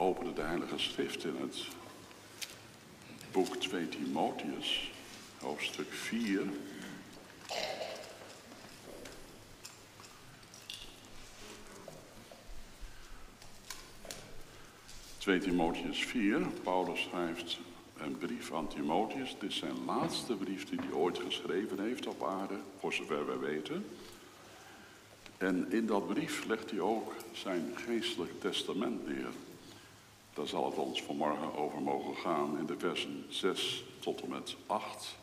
openen de Heilige Schrift in het boek 2 Timotheus, hoofdstuk 4. ...2 Timotheus 4, Paulus schrijft een brief aan Timotheus. Dit is zijn laatste brief die hij ooit geschreven heeft op aarde, voor zover wij weten. En in dat brief legt hij ook zijn geestelijk testament neer. Daar zal het ons vanmorgen over mogen gaan in de versen 6 tot en met 8.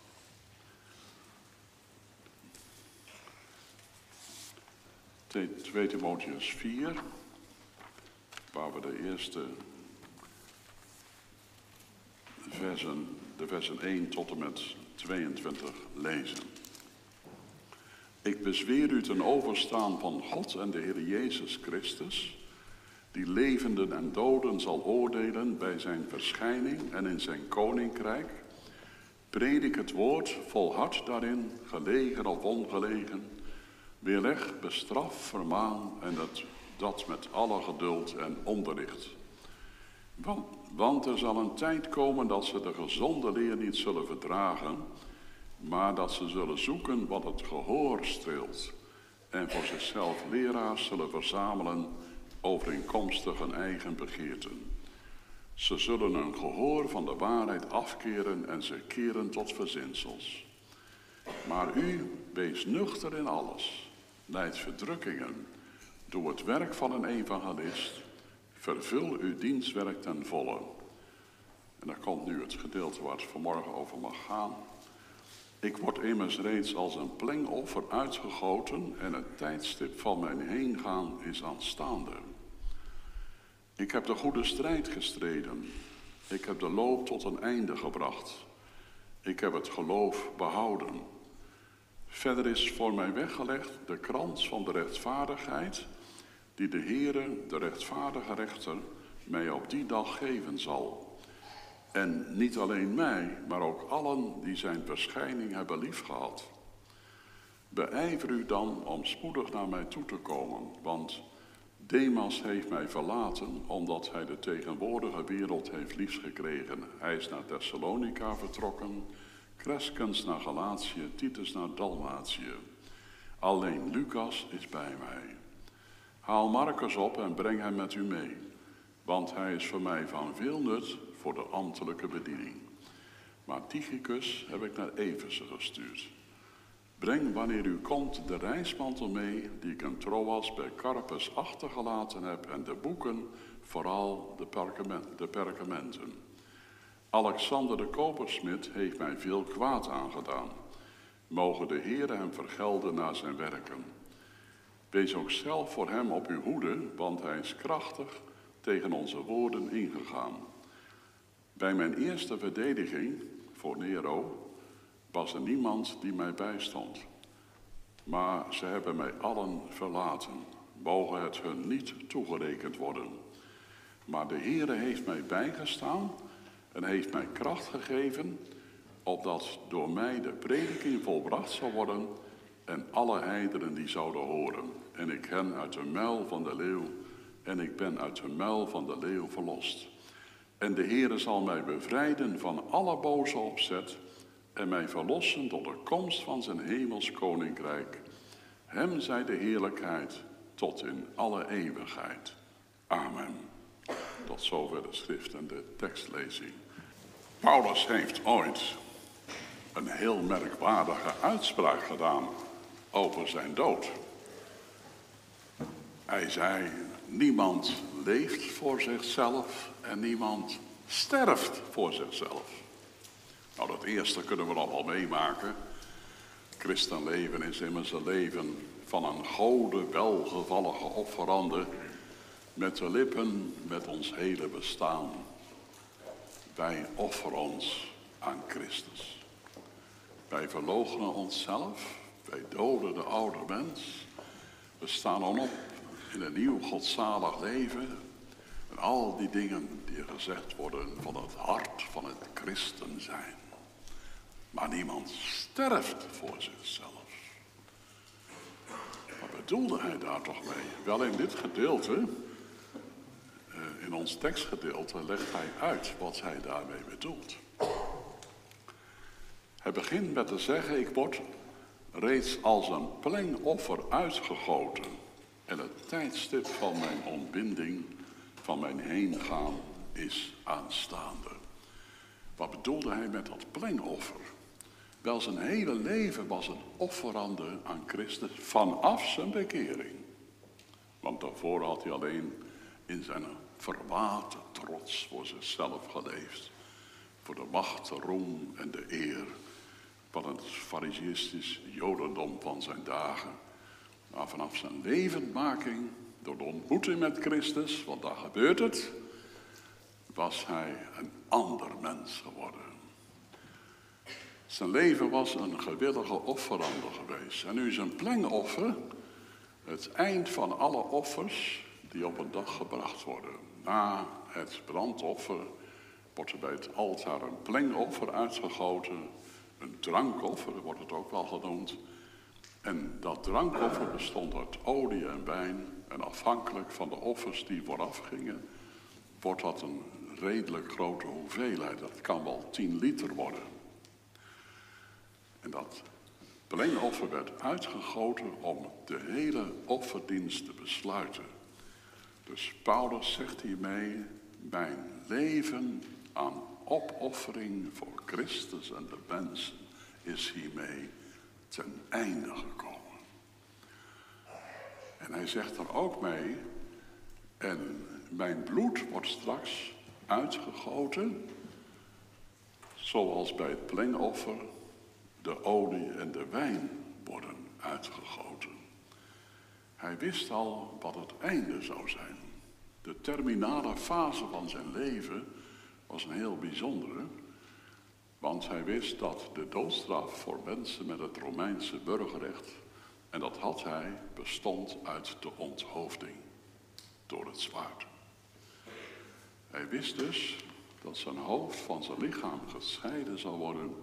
Tweede Timotheus 4, waar we de eerste versen, de versen 1 tot en met 22 lezen. Ik bezweer u ten overstaan van God en de Heer Jezus Christus, die levenden en doden zal oordelen bij zijn verschijning en in zijn koninkrijk. Predik het woord, volhard daarin, gelegen of ongelegen. Weerleg, bestraf, vermaan en dat, dat met alle geduld en onderricht. Want, want er zal een tijd komen dat ze de gezonde leer niet zullen verdragen, maar dat ze zullen zoeken wat het gehoor streelt en voor zichzelf leraars zullen verzamelen overeenkomstig hun eigen begeerten. Ze zullen een gehoor van de waarheid afkeren en ze keren tot verzinsels. Maar u, wees nuchter in alles, leid verdrukkingen, doe het werk van een evangelist, vervul uw dienstwerk ten volle. En dan komt nu het gedeelte waar het vanmorgen over mag gaan. Ik word immers reeds als een plengoffer uitgegoten en het tijdstip van mijn heengaan is aanstaande. Ik heb de goede strijd gestreden. Ik heb de loop tot een einde gebracht. Ik heb het geloof behouden. Verder is voor mij weggelegd de krans van de rechtvaardigheid, die de Heere, de rechtvaardige rechter, mij op die dag geven zal. En niet alleen mij, maar ook allen die zijn verschijning hebben liefgehad. Beijver u dan om spoedig naar mij toe te komen, want Demas heeft mij verlaten omdat hij de tegenwoordige wereld heeft liefsgekregen. Hij is naar Thessalonica vertrokken, Crescens naar Galatië, Titus naar Dalmatië. Alleen Lucas is bij mij. Haal Marcus op en breng hem met u mee, want hij is voor mij van veel nut voor de ambtelijke bediening. Maar Tychicus heb ik naar Efeze gestuurd. Breng wanneer u komt de reismantel mee die ik in Troas bij Carpus achtergelaten heb en de boeken, vooral de, perkament, de perkamenten. Alexander de kopersmid heeft mij veel kwaad aangedaan. Mogen de Heere hem vergelden naar zijn werken. Wees ook zelf voor hem op uw hoede, want hij is krachtig tegen onze woorden ingegaan. Bij mijn eerste verdediging voor Nero was er niemand die mij bijstond. Maar ze hebben mij allen verlaten. Mogen het hun niet toegerekend worden. Maar de Heere heeft mij bijgestaan en heeft mij kracht gegeven, opdat door mij de prediking volbracht zou worden en alle heideren die zouden horen. En ik hen uit de muil van de leeuw en ik ben uit de muil van de leeuw verlost. En de Heere zal mij bevrijden van alle boze opzet en mij verlossen tot de komst van zijn hemels koninkrijk. Hem zij de heerlijkheid tot in alle eeuwigheid. Amen. Tot zover de schrift en de tekstlezing. Paulus heeft ooit een heel merkwaardige uitspraak gedaan over zijn dood. Hij zei, niemand leeft voor zichzelf en niemand sterft voor zichzelf. Nou, dat eerste kunnen we wel meemaken. Christenleven is immers een leven van een gode, welgevallige offerande, met de lippen, met ons hele bestaan. Wij offeren ons aan Christus. Wij verloochenen onszelf, wij doden de oude mens. We staan dan op in een nieuw godzalig leven. En al die dingen die gezegd worden van het hart van het christen zijn. Maar niemand sterft voor zichzelf. Wat bedoelde hij daar toch mee? Wel in dit gedeelte, eh, in ons tekstgedeelte legt hij uit wat hij daarmee bedoelt. Hij begint met te zeggen, ik word reeds als een plengoffer uitgegoten. En het tijdstip van mijn ontbinding, van mijn heengaan, is aanstaande. Wat bedoelde hij met dat plengoffer? Wel, zijn hele leven was een offerande aan Christus vanaf zijn bekering. Want daarvoor had hij alleen in zijn verwaten trots voor zichzelf geleefd. Voor de macht, de roem en de eer van het fariseïstisch jodendom van zijn dagen. Maar vanaf zijn levendmaking, door de ontmoeting met Christus, want daar gebeurt het, was hij een ander mens geworden. Zijn leven was een gewillige offerande geweest. En nu is een plengoffer het eind van alle offers die op een dag gebracht worden. Na het brandoffer wordt er bij het altaar een plengoffer uitgegoten. Een drankoffer wordt het ook wel genoemd. En dat drankoffer bestond uit olie en wijn. En afhankelijk van de offers die vooraf gingen, wordt dat een redelijk grote hoeveelheid. Dat kan wel 10 liter worden. En dat plengoffer werd uitgegoten om de hele offerdienst te besluiten. Dus Paulus zegt hiermee, mijn leven aan opoffering voor Christus en de mensen is hiermee ten einde gekomen. En hij zegt er ook mee, en mijn bloed wordt straks uitgegoten, zoals bij het plengoffer de olie en de wijn worden uitgegoten. Hij wist al wat het einde zou zijn. De terminale fase van zijn leven was een heel bijzondere, want hij wist dat de doodstraf voor mensen met het Romeinse burgerrecht, en dat had hij, bestond uit de onthoofding door het zwaard. Hij wist dus dat zijn hoofd van zijn lichaam gescheiden zou worden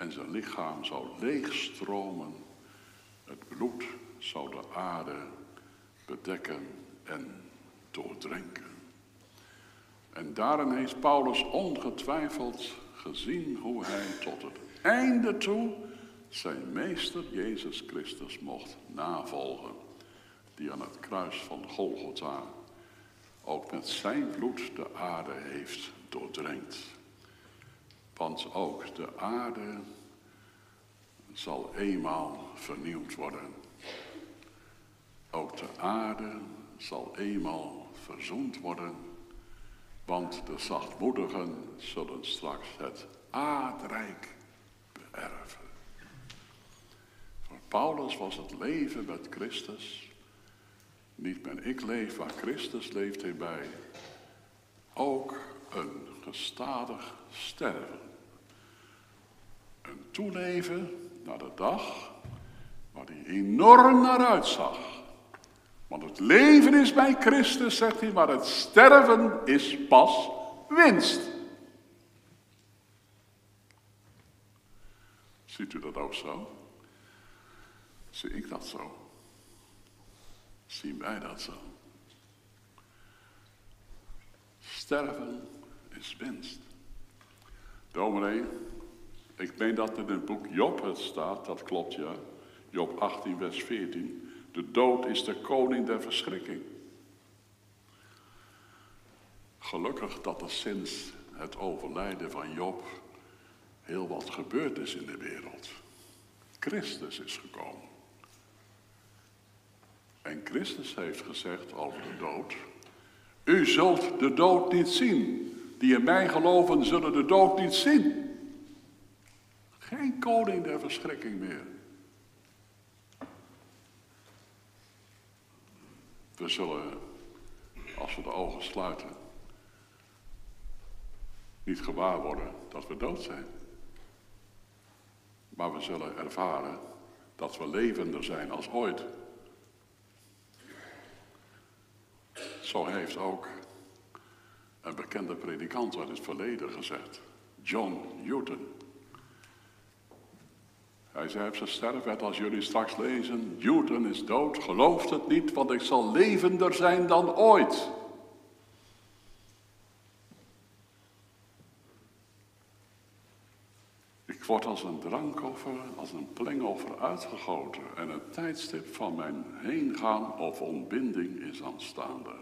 en zijn lichaam zou leegstromen. Het bloed zou de aarde bedekken en doordrenken. En daarin heeft Paulus ongetwijfeld gezien hoe hij tot het einde toe zijn meester Jezus Christus mocht navolgen, die aan het kruis van Golgotha ook met zijn bloed de aarde heeft doordrenkt. Want ook de aarde zal eenmaal vernieuwd worden. Ook de aarde zal eenmaal verzoend worden. Want de zachtmoedigen zullen straks het aardrijk beërven. Voor Paulus was het leven met Christus. Niet meer ik leef, maar Christus leeft hierbij. Ook een gestadig sterven een toeleven naar de dag waar hij enorm naar uitzag. Want het leven is bij Christus, zegt hij, maar het sterven is pas winst. Ziet u dat ook zo? Zie ik dat zo? Zien wij dat zo? Sterven is winst. Dominee, ik meen dat in het boek Job het staat, dat klopt ja. Job 18, vers 14. De dood is de koning der verschrikking. Gelukkig dat er sinds het overlijden van Job heel wat gebeurd is in de wereld. Christus is gekomen. En Christus heeft gezegd over de dood: U zult de dood niet zien. Die in mij geloven zullen de dood niet zien. Geen koning der verschrikking meer. We zullen, als we de ogen sluiten, niet gewaar worden dat we dood zijn. Maar we zullen ervaren dat we levender zijn als ooit. Zo heeft ook een bekende predikant uit het verleden gezegd, John Newton. Hij zei op zijn sterfbed, als jullie straks lezen, Newton is dood, gelooft het niet, want ik zal levender zijn dan ooit. Ik word als een drankoffer, als een plengoffer uitgegoten en het tijdstip van mijn heengaan of ontbinding is aanstaande.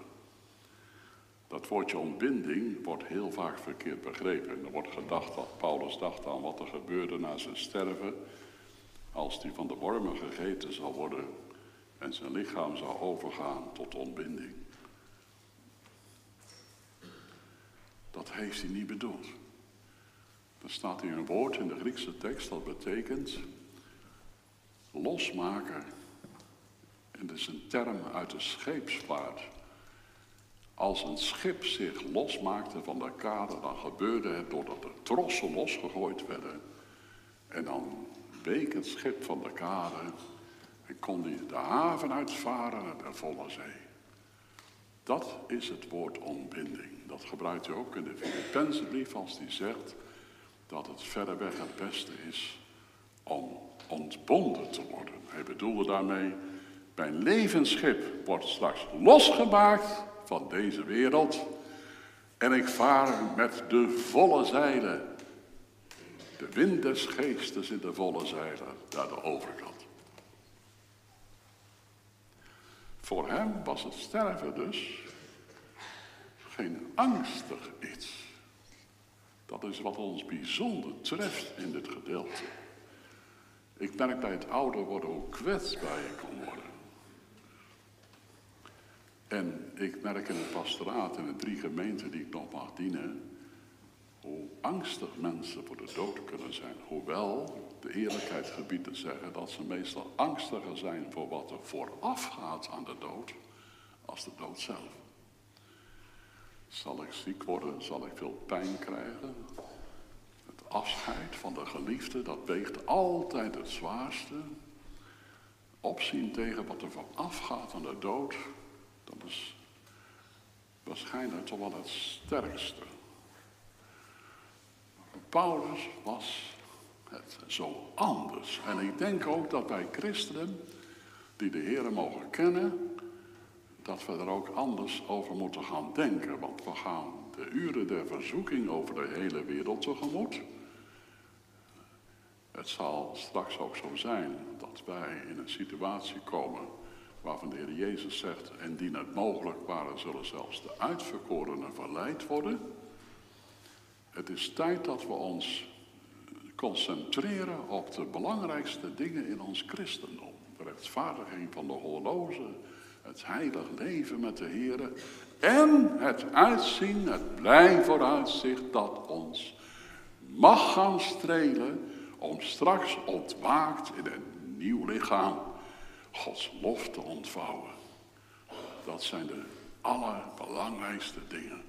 Dat woordje ontbinding wordt heel vaak verkeerd begrepen. Er wordt gedacht dat Paulus dacht aan wat er gebeurde na zijn sterven als hij van de wormen gegeten zal worden en zijn lichaam zou overgaan tot ontbinding. Dat heeft hij niet bedoeld. Er staat hier een woord in de Griekse tekst dat betekent losmaken. En dat is een term uit de scheepsvaart. Als een schip zich losmaakte van de kade, dan gebeurde het doordat de trossen losgegooid werden. En dan het schip van de kade en kon hij de haven uitvaren naar de volle zee. Dat is het woord ontbinding. Dat gebruikt hij ook in de Filipense brief als hij zegt dat het verreweg het beste is om ontbonden te worden. Hij bedoelde daarmee, mijn levensschip wordt straks losgemaakt van deze wereld en ik vaar met de volle zeilen, de wind des geestes in de volle zeilen, naar de overkant. Voor hem was het sterven dus geen angstig iets. Dat is wat ons bijzonder treft in dit gedeelte. Ik merk bij het ouder worden hoe kwetsbaar je kan worden. En ik merk in het pastoraat en de drie gemeenten die ik nog mag dienen, hoe angstig mensen voor de dood kunnen zijn. Hoewel de eerlijkheid gebiedt te zeggen dat ze meestal angstiger zijn voor wat er vooraf gaat aan de dood, als de dood zelf. Zal ik ziek worden? Zal ik veel pijn krijgen? Het afscheid van de geliefde, dat weegt altijd het zwaarste. Opzien tegen wat er vooraf gaat aan de dood, dat is waarschijnlijk toch wel het sterkste. Paulus was het zo anders. En ik denk ook dat wij christenen, die de Heer mogen kennen, dat we er ook anders over moeten gaan denken. Want we gaan de uren der verzoeking over de hele wereld tegemoet. Het zal straks ook zo zijn dat wij in een situatie komen waarvan de Heer Jezus zegt, en die het mogelijk waren, zullen zelfs de uitverkorenen verleid worden. Het is tijd dat we ons concentreren op de belangrijkste dingen in ons christendom. De rechtvaardiging van de horloge, het heilig leven met de Heer en het uitzien, het blij vooruitzicht dat ons mag gaan strelen om straks ontwaakt in een nieuw lichaam Gods lof te ontvouwen. Dat zijn de allerbelangrijkste dingen.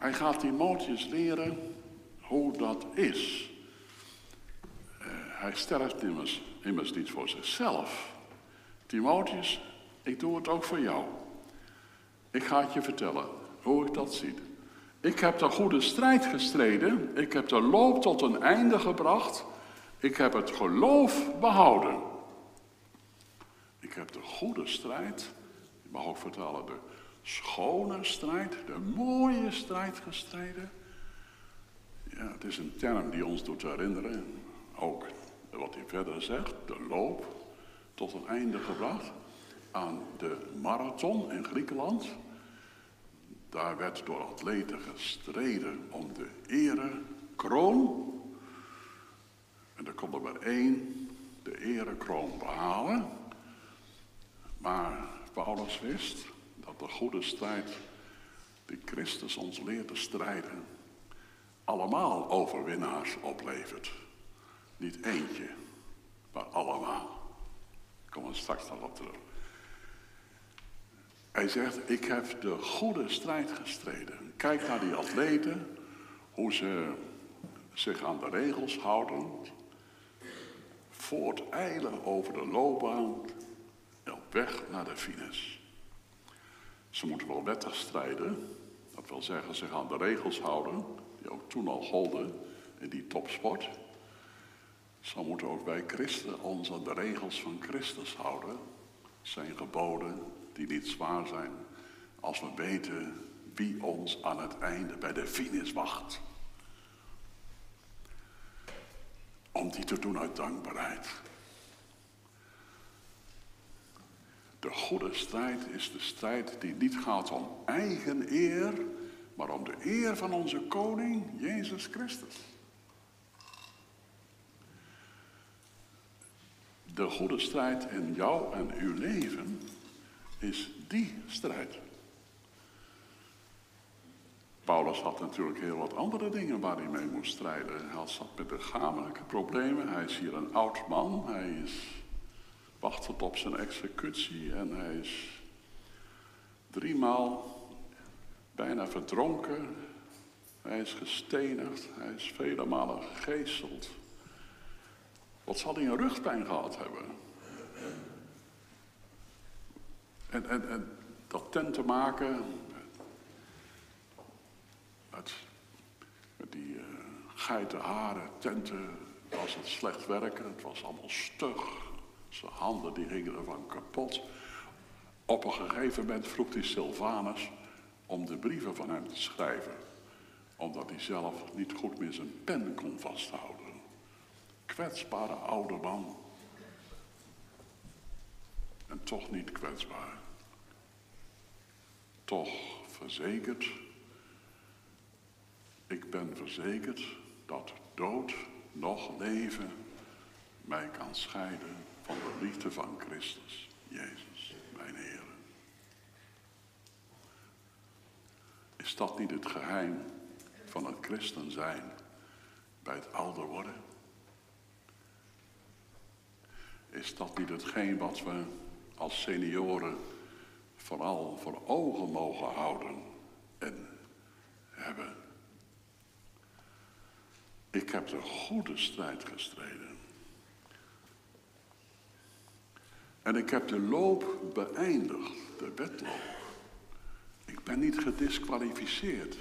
Hij gaat Timotheus leren hoe dat is. Uh, hij sterft immers, immers niet voor zichzelf. Timotheus, ik doe het ook voor jou. Ik ga het je vertellen hoe ik dat zie. Ik heb de goede strijd gestreden. Ik heb de loop tot een einde gebracht. Ik heb het geloof behouden. Ik heb de goede strijd, ik mag ook vertellen, de schone strijd, de mooie strijd gestreden. Ja, het is een term die ons doet herinneren, ook wat hij verder zegt, de loop tot een einde gebracht aan de marathon in Griekenland. Daar werd door atleten gestreden om de erekroon. En er kon er maar één de erekroon behalen. Maar Paulus wist de goede strijd die Christus ons leert te strijden, allemaal overwinnaars oplevert. Niet eentje, maar allemaal. Ik kom er straks nog op terug. Hij zegt, ik heb de goede strijd gestreden. Kijk naar die atleten, hoe ze zich aan de regels houden. Voorteilen over de loopbaan en op weg naar de finish. Ze moeten wel wettig strijden, dat wil zeggen zich aan de regels houden, die ook toen al golden in die topsport. Zo moeten ook wij christen ons aan de regels van Christus houden, zijn geboden, die niet zwaar zijn, als we weten wie ons aan het einde bij de finish wacht. om die te doen uit dankbaarheid. De goede strijd is de strijd die niet gaat om eigen eer, maar om de eer van onze koning, Jezus Christus. De goede strijd in jou en uw leven is die strijd. Paulus had natuurlijk heel wat andere dingen waar hij mee moest strijden. Hij zat met lichamelijke problemen. Hij is hier een oud man. Hij is, wacht op zijn executie en hij is driemaal bijna verdronken. Hij is gestenigd. Hij is vele malen gegeeseld. Wat zal hij een rugpijn gehad hebben? En, en, en dat tent te maken, met, met die uh, geitenharen, tenten, was het slecht werken. Het was allemaal stug. Zijn handen die gingen ervan kapot. Op een gegeven moment vroeg hij Sylvanus om de brieven van hem te schrijven. Omdat hij zelf niet goed meer zijn pen kon vasthouden. Kwetsbare oude man. En toch niet kwetsbaar. Toch verzekerd ik ben verzekerd dat dood nog leven mij kan scheiden van de liefde van Christus, Jezus, mijn Heer. Is dat niet het geheim van het christen zijn bij het ouder worden? Is dat niet hetgeen wat we als senioren vooral voor ogen mogen houden en hebben? Ik heb de goede strijd gestreden. En ik heb de loop beëindigd, de wedloop. Ik ben niet gedisqualificeerd.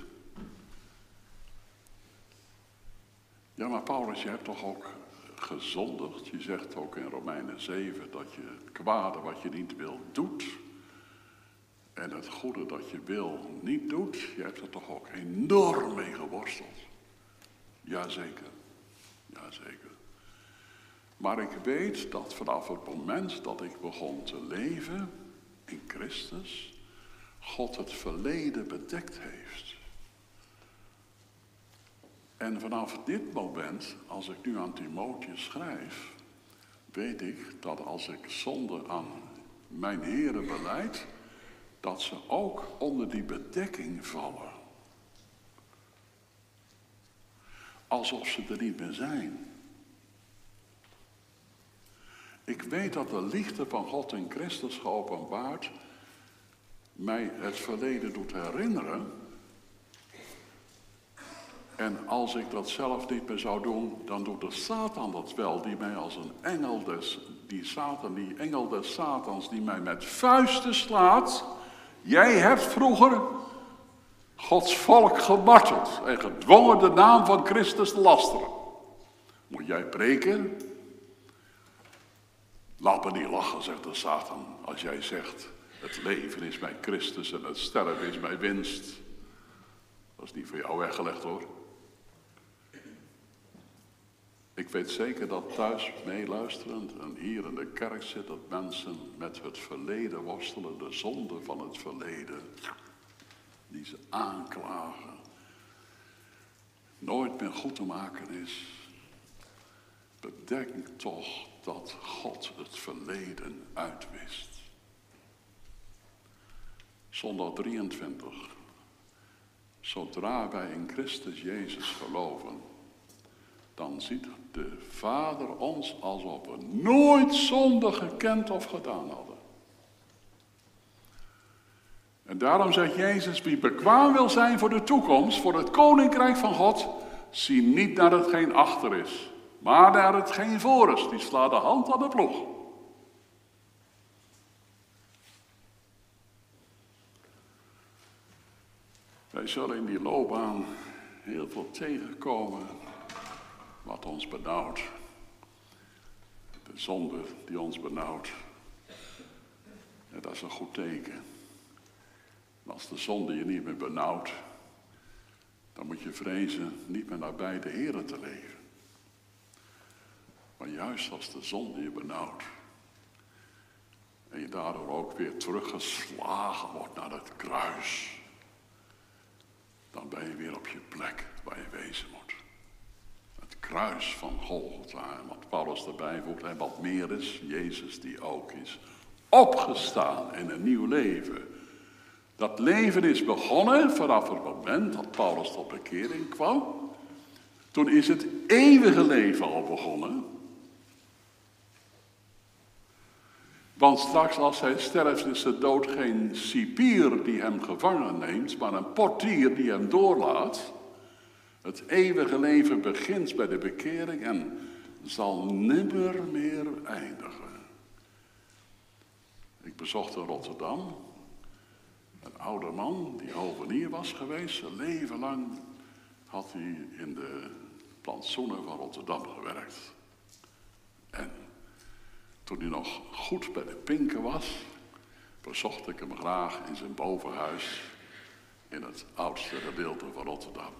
Ja, maar Paulus, je hebt toch ook gezondigd? Je zegt ook in Romeinen 7 dat je het kwade wat je niet wil doet. En het goede dat je wil niet doet. Je hebt er toch ook enorm mee geworsteld. Jazeker. Jazeker. Maar ik weet dat vanaf het moment dat ik begon te leven in Christus, God het verleden bedekt heeft. En vanaf dit moment, als ik nu aan Timotheus schrijf, weet ik dat als ik zonde aan mijn heren beleid, dat ze ook onder die bedekking vallen. alsof ze er niet meer zijn. Ik weet dat de liefde van God in Christus geopenbaard mij het verleden doet herinneren. En als ik dat zelf niet meer zou doen, dan doet de Satan dat wel, die mij als een engel des, die Satan, die engel des Satans, die mij met vuisten slaat. Jij hebt vroeger Gods volk gemarteld en gedwongen de naam van Christus te lasteren. Moet jij preken? Laat me niet lachen, zegt de Satan, als jij zegt, het leven is mijn Christus en het sterven is mijn winst. Dat is niet voor jou weggelegd hoor. Ik weet zeker dat thuis meeluisterend en hier in de kerk zit dat mensen met het verleden worstelen, de zonde van het verleden die ze aanklagen, nooit meer goed te maken is. Bedenk toch dat God het verleden uitwist. Zondag 23. Zodra wij in Christus Jezus geloven, dan ziet de Vader ons alsof we nooit zonde gekend of gedaan hadden. En daarom zegt Jezus, wie bekwaam wil zijn voor de toekomst, voor het koninkrijk van God, zie niet naar hetgeen achter is, maar naar hetgeen voor is. Die slaat de hand aan de ploeg. Wij zullen in die loopbaan heel veel tegenkomen wat ons benauwt. De zonde die ons benauwt. En dat is een goed teken als de zonde je niet meer benauwt, dan moet je vrezen niet meer nabij de Heer te leven. Maar juist als de zon je benauwt. En je daardoor ook weer teruggeslagen wordt naar het kruis. Dan ben je weer op je plek waar je wezen moet. Het kruis van Golgotha. Wat Paulus erbij voegt en wat meer is, Jezus die ook is opgestaan in een nieuw leven. Dat leven is begonnen vanaf het moment dat Paulus tot bekering kwam. Toen is het eeuwige leven al begonnen. Want straks als hij sterft is de dood geen cipier die hem gevangen neemt, maar een portier die hem doorlaat. Het eeuwige leven begint bij de bekering en zal nimmer meer eindigen. Ik bezocht in Rotterdam een oude man die hovenier was geweest. Zijn leven lang had hij in de plantsoenen van Rotterdam gewerkt. En toen hij nog goed bij de pinken was, bezocht ik hem graag in zijn bovenhuis in het oudste gedeelte van Rotterdam.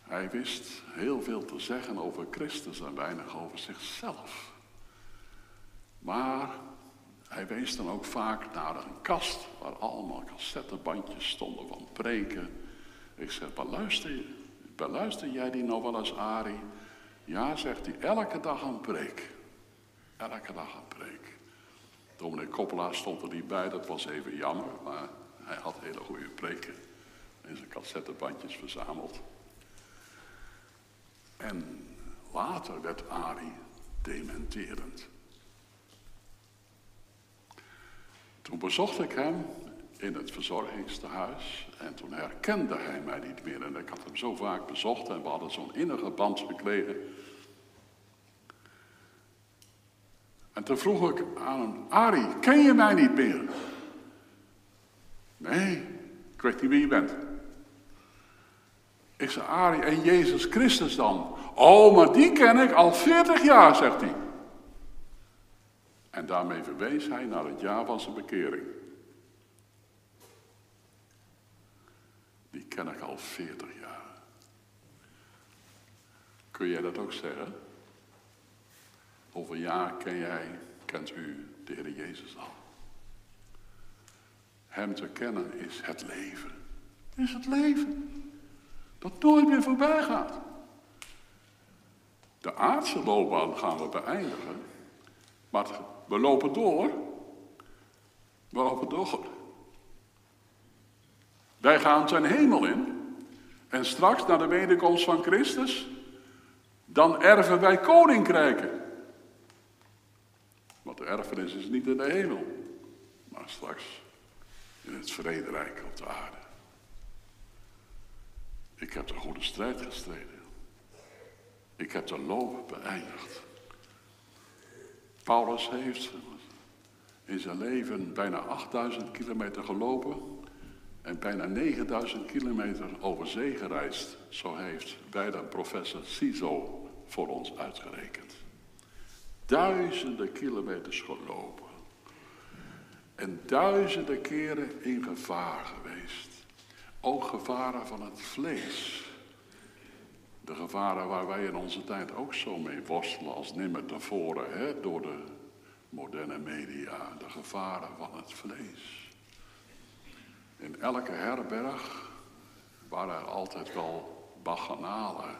Hij wist heel veel te zeggen over Christus en weinig over zichzelf. Maar hij wees dan ook vaak naar een kast waar allemaal cassettebandjes stonden van preken. Ik zeg, beluister, beluister jij die nou wel eens? Ja, zegt hij, elke dag een preek. Elke dag een preek. Dominee Koppelaar stond er niet bij, dat was even jammer, maar hij had hele goede preken in zijn cassettebandjes verzameld. En later werd Ari dementerend. Toen bezocht ik hem in het verzorgingstehuis en toen herkende hij mij niet meer. En ik had hem zo vaak bezocht en we hadden zo'n innige band gekregen. En toen vroeg ik aan hem, Arie, ken je mij niet meer? Nee, ik weet niet wie je bent. Ik zei, Arie, en Jezus Christus dan? Oh, maar die ken ik al 40 jaar, zegt hij. En daarmee verwees hij naar het jaar van zijn bekering. Die ken ik al 40 jaar. Kun jij dat ook zeggen? Hoeveel jaar ken jij, kent u de Heer Jezus al? Hem te kennen is het leven. Is het leven. Dat nooit meer voorbij gaat. De aardse loopbaan gaan we beëindigen. Maar we lopen door. We lopen door. Wij gaan zijn hemel in. En straks, na de wederkomst van Christus, dan erven wij koninkrijken. Want de erfenis is niet in de hemel, maar straks in het vrederijk op de aarde. Ik heb de goede strijd gestreden. Ik heb de loop beëindigd. Paulus heeft in zijn leven bijna 8000 kilometer gelopen en bijna 9000 kilometer over zee gereisd. Zo heeft bijna professor Ciso voor ons uitgerekend. Duizenden kilometers gelopen. En duizenden keren in gevaar geweest. Ook gevaren van het vlees. De gevaren waar wij in onze tijd ook zo mee worstelen als nimmer tevoren, hè, door de moderne media, de gevaren van het vlees. In elke herberg waren er altijd wel bacchanalen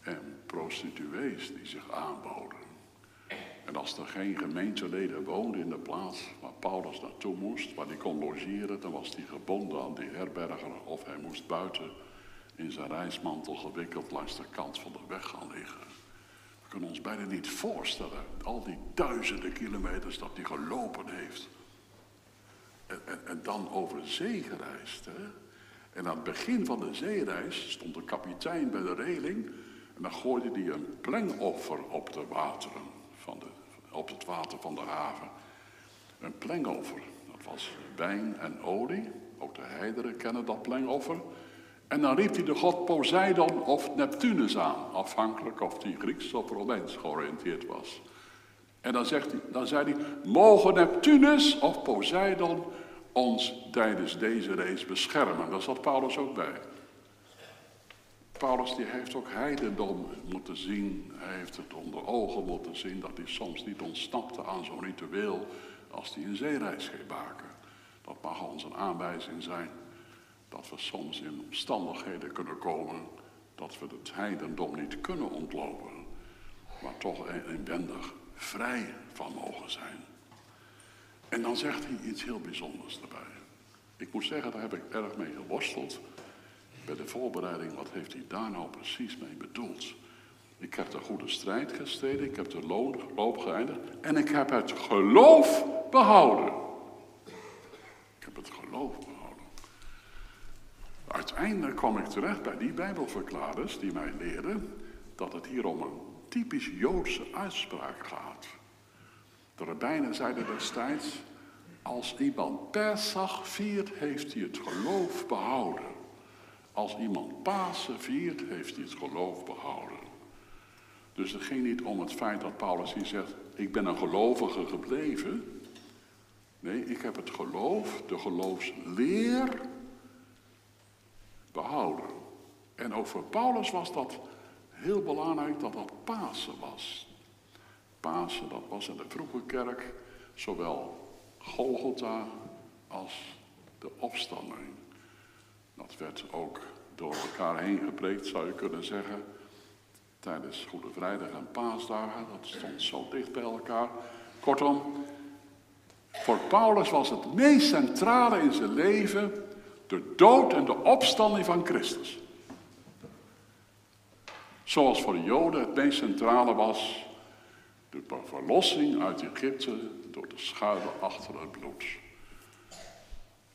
en prostituees die zich aanboden. En als er geen gemeenteleden woonden in de plaats waar Paulus naartoe moest, waar hij kon logeren, dan was hij gebonden aan die herberger of hij moest buiten in zijn reismantel gewikkeld langs de kant van de weg gaan liggen. We kunnen ons bijna niet voorstellen, al die duizenden kilometers dat hij gelopen heeft. En, en, en dan over zee gereisd. En aan het begin van de zeereis stond de kapitein bij de reling en dan gooide hij een plengoffer op de wateren, op het water van de haven. Een plengoffer, dat was wijn en olie. Ook de heideren kennen dat plengoffer. En dan riep hij de god Poseidon of Neptunus aan, afhankelijk of hij Grieks of Romeins georiënteerd was. En dan, zegt hij, dan zei hij, mogen Neptunus of Poseidon ons tijdens deze race beschermen. Daar zat Paulus ook bij. Paulus die heeft ook heidendom moeten zien. Hij heeft het onder ogen moeten zien dat hij soms niet ontsnapte aan zo'n ritueel als hij een zeereis ging maken. Dat mag ons een aanwijzing zijn dat we soms in omstandigheden kunnen komen dat we het heidendom niet kunnen ontlopen, maar toch inwendig vrij van mogen zijn. En dan zegt hij iets heel bijzonders erbij. Ik moet zeggen, daar heb ik erg mee geworsteld bij de voorbereiding. Wat heeft hij daar nou precies mee bedoeld? Ik heb de goede strijd gestreden, ik heb de loop geëindigd en ik heb het geloof behouden. Ik heb het geloof behouden. Uiteindelijk kwam ik terecht bij die Bijbelverklaarders die mij leerden dat het hier om een typisch Joodse uitspraak gaat. De rabbijnen zeiden destijds, als iemand Pesach viert, heeft hij het geloof behouden. Als iemand Pasen viert, heeft hij het geloof behouden. Dus het ging niet om het feit dat Paulus hier zegt, ik ben een gelovige gebleven. Nee, ik heb het geloof, de geloofsleer behouden. En ook voor Paulus was dat heel belangrijk dat dat Pasen was. Pasen, dat was in de vroege kerk zowel Golgotha als de opstanding. Dat werd ook door elkaar heen gepreekt, zou je kunnen zeggen. Tijdens Goede Vrijdag en Paasdagen, dat stond zo dicht bij elkaar. Kortom, voor Paulus was het meest centrale in zijn leven de dood en de opstanding van Christus. Zoals voor de Joden het meest centrale was de verlossing uit Egypte door te schuilen achter het bloed.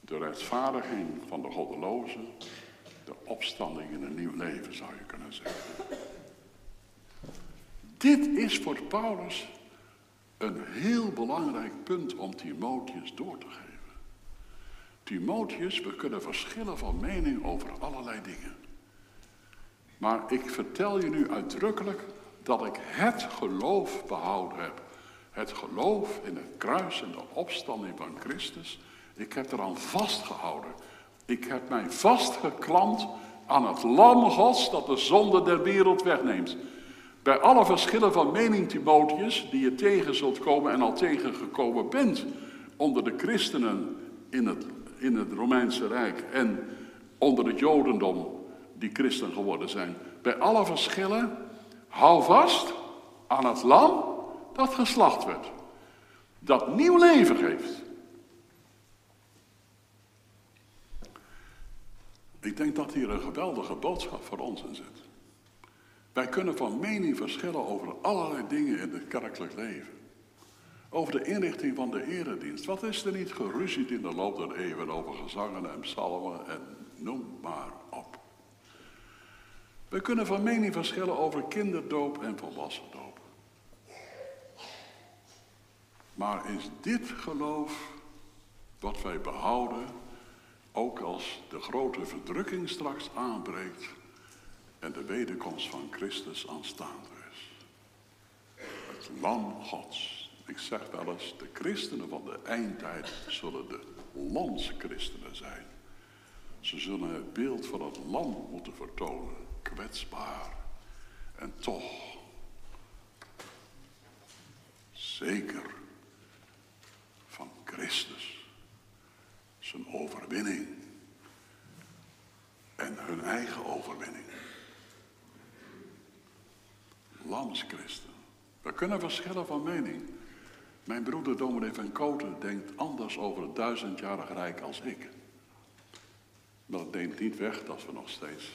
De rechtvaardiging van de goddelozen, de opstanding in een nieuw leven zou je kunnen zeggen. Dit is voor Paulus een heel belangrijk punt om Timotheus door te geven. Timotheus, we kunnen verschillen van mening over allerlei dingen. Maar ik vertel je nu uitdrukkelijk dat ik het geloof behouden heb. Het geloof in het kruis en de opstanding van Christus. Ik heb eraan vastgehouden. Ik heb mij vastgeklampt aan het lam Gods dat de zonde der wereld wegneemt. Bij alle verschillen van mening, Timotheus, die je tegen zult komen en al tegengekomen bent onder de christenen in het, in het Romeinse Rijk en onder het Jodendom die christen geworden zijn. Bij alle verschillen, hou vast aan het lam dat geslacht werd. Dat nieuw leven geeft. Ik denk dat hier een geweldige boodschap voor ons in zit. Wij kunnen van mening verschillen over allerlei dingen in het kerkelijk leven. Over de inrichting van de eredienst. Wat is er niet geruzied in de loop der eeuwen over gezangen en psalmen en noem maar op. We kunnen van mening verschillen over kinderdoop en volwassendoop. Maar is dit geloof wat wij behouden, ook als de grote verdrukking straks aanbreekt en de wederkomst van Christus aanstaande is? Het lam Gods. Ik zeg wel eens, de christenen van de eindtijd zullen de landschristenen zijn. Ze zullen het beeld van het lam moeten vertonen kwetsbaar en toch zeker van Christus, zijn overwinning en hun eigen overwinning. Lamschristen. We kunnen verschillen van mening. Mijn broeder Dominee van Koten denkt anders over het duizendjarig rijk als ik. Maar dat neemt niet weg dat we nog steeds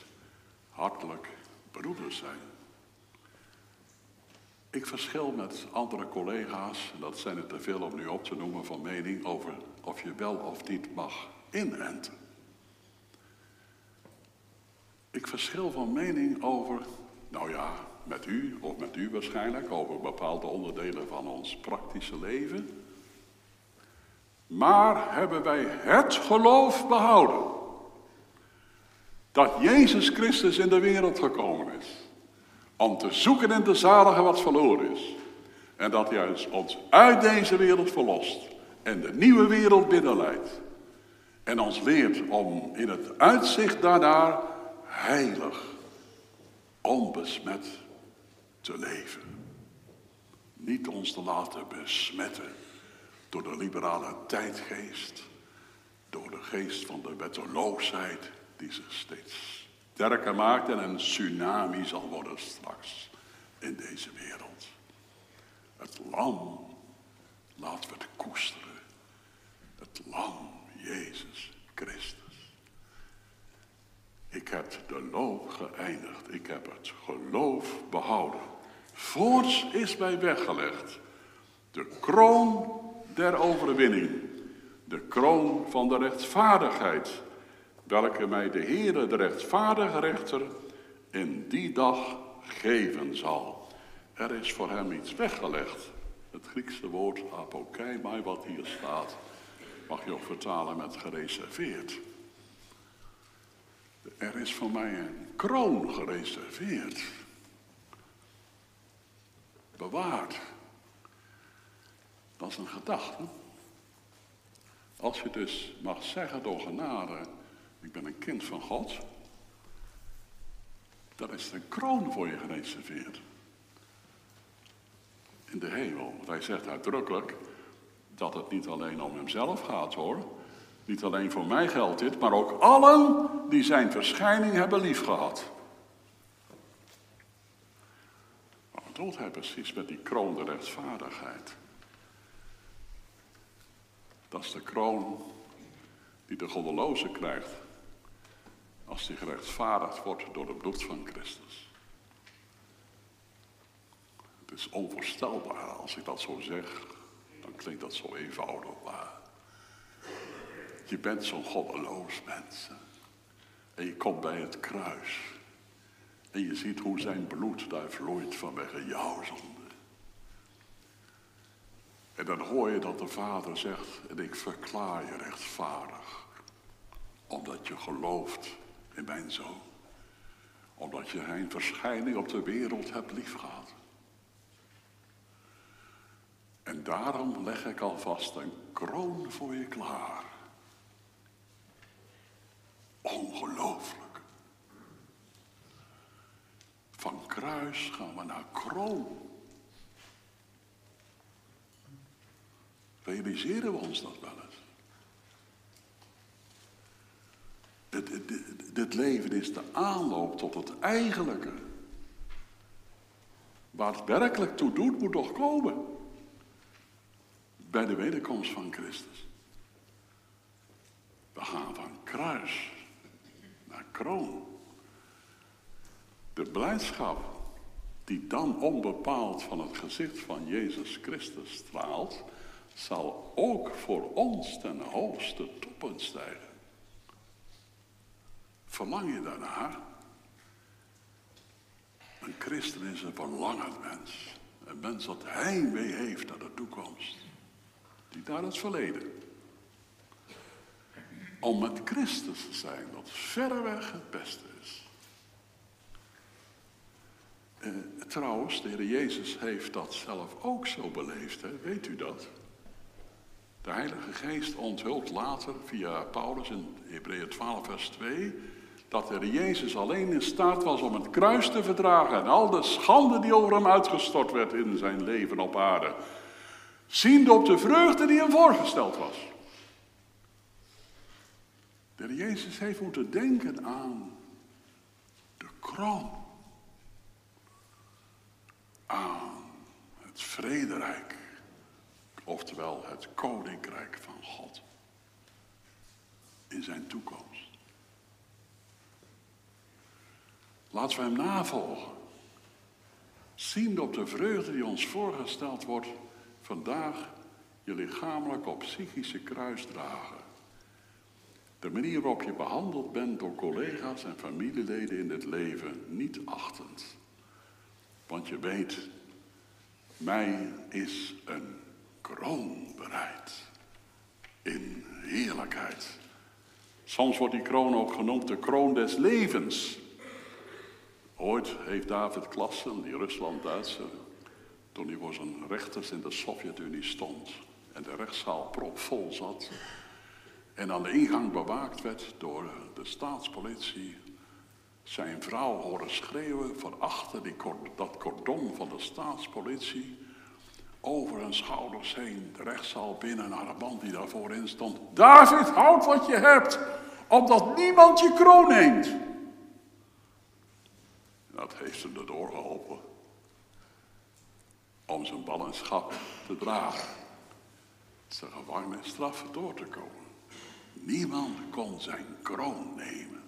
hartelijk broeders zijn. Ik verschil met andere collega's, en dat zijn er te veel om nu op te noemen, van mening over of je wel of niet mag inenten. Ik verschil van mening over, nou ja, met u of met u waarschijnlijk, over bepaalde onderdelen van ons praktische leven. Maar hebben wij het geloof behouden? dat Jezus Christus in de wereld gekomen is. Om te zoeken en te zaligen wat verloren is. En dat hij ons uit deze wereld verlost. En de nieuwe wereld binnenleidt. En ons leert om in het uitzicht daarnaar heilig onbesmet te leven. Niet ons te laten besmetten door de liberale tijdgeest, door de geest van de wetteloosheid die zich steeds sterker maakt en een tsunami zal worden straks in deze wereld. Het lam, laten we het koesteren. Het lam, Jezus Christus. Ik heb de loop geëindigd. Ik heb het geloof behouden. Voorts is mij weggelegd de kroon der overwinning. De kroon van de rechtvaardigheid. Welke mij de Heere, de rechtvaardige rechter, in die dag geven zal. Er is voor hem iets weggelegd. Het Griekse woord apokeimai wat hier staat, mag je ook vertalen met gereserveerd. Er is voor mij een kroon gereserveerd. Bewaard. Dat is een gedachte. Als je dus mag zeggen door genade, ik ben een kind van God, dan is er een kroon voor je gereserveerd. In de hemel. hij zegt uitdrukkelijk dat het niet alleen om hemzelf gaat hoor. Niet alleen voor mij geldt dit, maar ook allen die zijn verschijning hebben liefgehad. Wat bedoelt hij precies met die kroon de rechtvaardigheid? Dat is de kroon die de goddeloze krijgt als hij gerechtvaardigd wordt door het bloed van Christus. Het is onvoorstelbaar als ik dat zo zeg, dan klinkt dat zo eenvoudig, maar je bent zo'n goddeloos mens. En je komt bij het kruis. En je ziet hoe zijn bloed daar vloeit vanwege jouw zonde. En dan hoor je dat de vader zegt, en ik verklaar je rechtvaardig. Omdat je gelooft in mijn zoon. Omdat je zijn verschijning op de wereld hebt liefgehad. En daarom leg ik alvast een kroon voor je klaar. Ongelooflijk. Van kruis gaan we naar kroon. Realiseren we ons dat wel eens? Dit, dit, dit leven is de aanloop tot het eigenlijke. Waar het werkelijk toe doet, moet nog komen. Bij de wederkomst van Christus. We gaan van kruis kroon. De blijdschap die dan onbepaald van het gezicht van Jezus Christus straalt, zal ook voor ons ten hoogste toppen stijgen. Verlang je daarnaar? Een christen is een verlangend mens. Een mens dat heimwee heeft naar de toekomst. Die naar het verleden om met Christus te zijn, dat verreweg het beste is. Eh, trouwens, de Heer Jezus heeft dat zelf ook zo beleefd, hè? weet u dat? De Heilige Geest onthult later via Paulus in Hebreeën 12, vers 2, dat de Heer Jezus alleen in staat was om het kruis te verdragen en al de schande die over hem uitgestort werd in zijn leven op aarde, ziende op de vreugde die hem voorgesteld was. De Jezus heeft moeten denken aan de kroon. Aan het vrederijk. Oftewel het koninkrijk van God. In zijn toekomst. Laten we hem navolgen. Ziende op de vreugde die ons voorgesteld wordt. Vandaag je lichamelijk op psychische kruis dragen de manier waarop je behandeld bent door collega's en familieleden in het leven niet achtend. Want je weet, mij is een kroon bereid. In heerlijkheid. Soms wordt die kroon ook genoemd de kroon des levens. Ooit heeft David Klassen, die Rusland-Duitser, toen hij voor zijn rechters in de Sovjet-Unie stond en de rechtszaal propvol zat, en aan de ingang bewaakt werd door de staatspolitie, zijn vrouw horen schreeuwen van achter die, dat cordon van de staatspolitie over hun schouders heen de rechtszaal binnen naar de man die daarvoor in stond. David, houd wat je hebt, opdat niemand je kroon neemt. Dat heeft hem erdoor geholpen om zijn ballingschap te dragen. Zijn gevangenisstraf door te komen. Niemand kon zijn kroon nemen.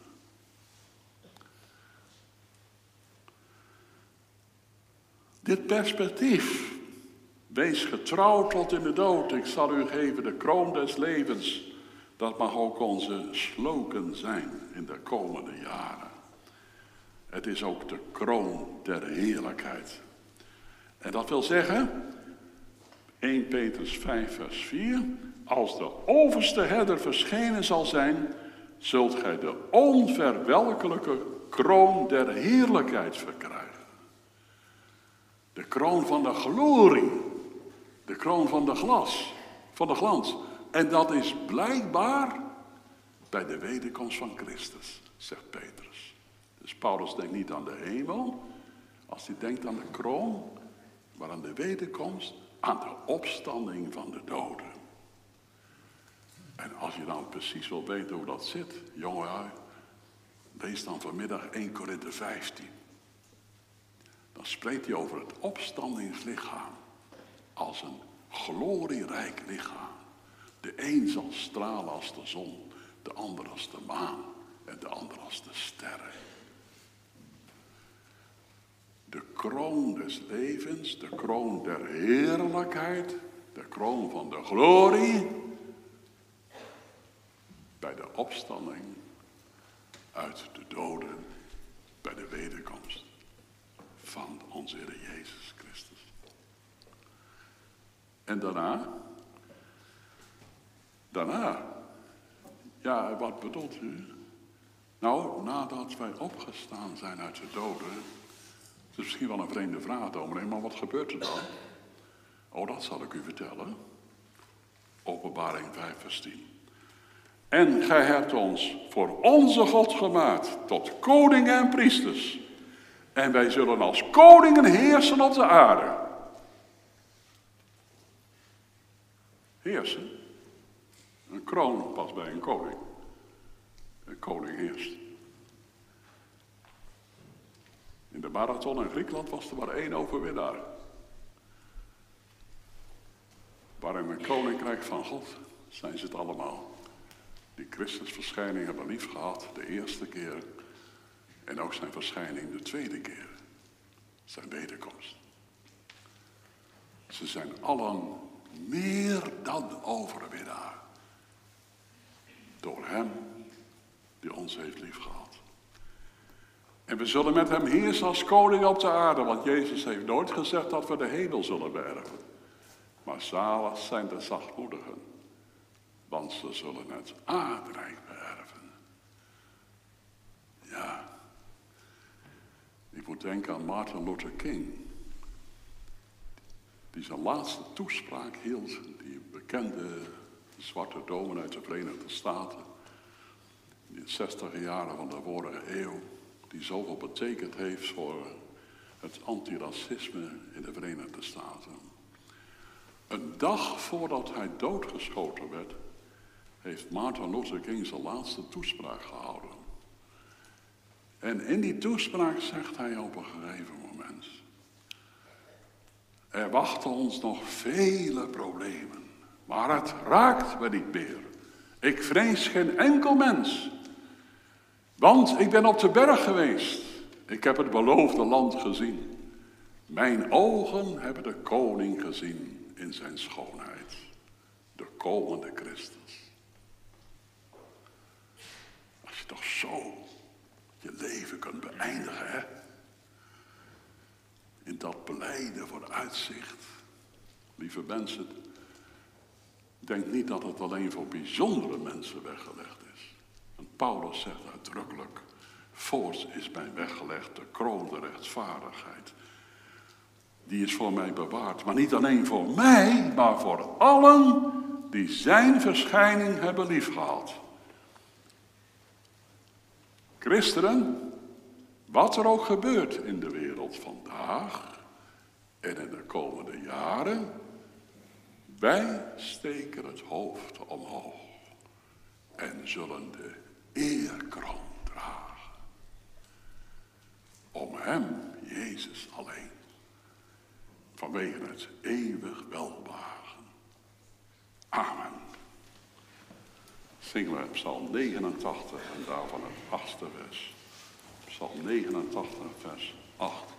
Dit perspectief. Wees getrouw tot in de dood. Ik zal u geven de kroon des levens. Dat mag ook onze slogan zijn in de komende jaren. Het is ook de kroon der heerlijkheid. En dat wil zeggen, 1 Petrus 5, vers 4. Als de overste herder verschenen zal zijn, zult gij de onverwelkelijke kroon der heerlijkheid verkrijgen. De kroon van de glorie. De kroon van de glas, van de glans. En dat is blijkbaar bij de wederkomst van Christus, zegt Petrus. Dus Paulus denkt niet aan de hemel, als hij denkt aan de kroon, maar aan de wederkomst, aan de opstanding van de doden. En als je dan precies wil weten hoe dat zit, jongen, lees dan vanmiddag 1 Korinthe 15. Dan spreekt hij over het opstandingslichaam als een glorierijk lichaam. De een zal stralen als de zon, de ander als de maan en de ander als de sterren. De kroon des levens, de kroon der heerlijkheid, de kroon van de glorie. Bij de opstanding uit de doden, bij de wederkomst van onze Heer Jezus Christus. En daarna, daarna, ja, wat bedoelt u? Nou, nadat wij opgestaan zijn uit de doden, het is misschien wel een vreemde vraag, dominee, maar wat gebeurt er dan? Oh, dat zal ik u vertellen. Openbaring 5, vers 10. En gij hebt ons voor onze God gemaakt tot koningen en priesters. En wij zullen als koningen heersen op de aarde. Heersen. Een kroon past bij een koning. Een koning heerst. In de marathon in Griekenland was er maar één overwinnaar. Waarom een koninkrijk van God zijn ze het allemaal. Die Christusverschijning hebben lief gehad de eerste keer. En ook zijn verschijning de tweede keer. Zijn wederkomst. Ze zijn allen meer dan overwinnaar. Door hem die ons heeft lief gehad. En we zullen met hem heersen als koning op de aarde, want Jezus heeft nooit gezegd dat we de hemel zullen beërven. Maar zalig zijn de zachtmoedigen, want ze zullen het aardrijk beërven. Ja, ik moet denken aan Martin Luther King, die zijn laatste toespraak hield, die bekende zwarte domen uit de Verenigde Staten, in de 60 jaren van de vorige eeuw die zoveel betekend heeft voor het antiracisme in de Verenigde Staten. Een dag voordat hij doodgeschoten werd, heeft Martin Luther King zijn laatste toespraak gehouden. En in die toespraak zegt hij op een gegeven moment: Er wachten ons nog vele problemen, maar het raakt me niet meer. Ik vrees geen enkel mens. Want ik ben op de berg geweest. Ik heb het beloofde land gezien. Mijn ogen hebben de koning gezien in zijn schoonheid. De komende Christus. Als je toch zo je leven kunt beëindigen, hè? In dat beleiden voor uitzicht. Lieve mensen, denk niet dat het alleen voor bijzondere mensen weggelegd is. Paulus zegt uitdrukkelijk, voorts is mij weggelegd de kroon de rechtvaardigheid. Die is voor mij bewaard, maar niet alleen voor mij, maar voor allen die zijn verschijning hebben liefgehad. Christenen, Wat er ook gebeurt in de wereld vandaag en in de komende jaren, wij steken het hoofd omhoog en zullen de eerkroon dragen. Om Hem, Jezus alleen, vanwege het eeuwig welbehagen. Amen. Zingen we Psalm 89 en daarvan het achtste vers. Psalm 89, vers 8.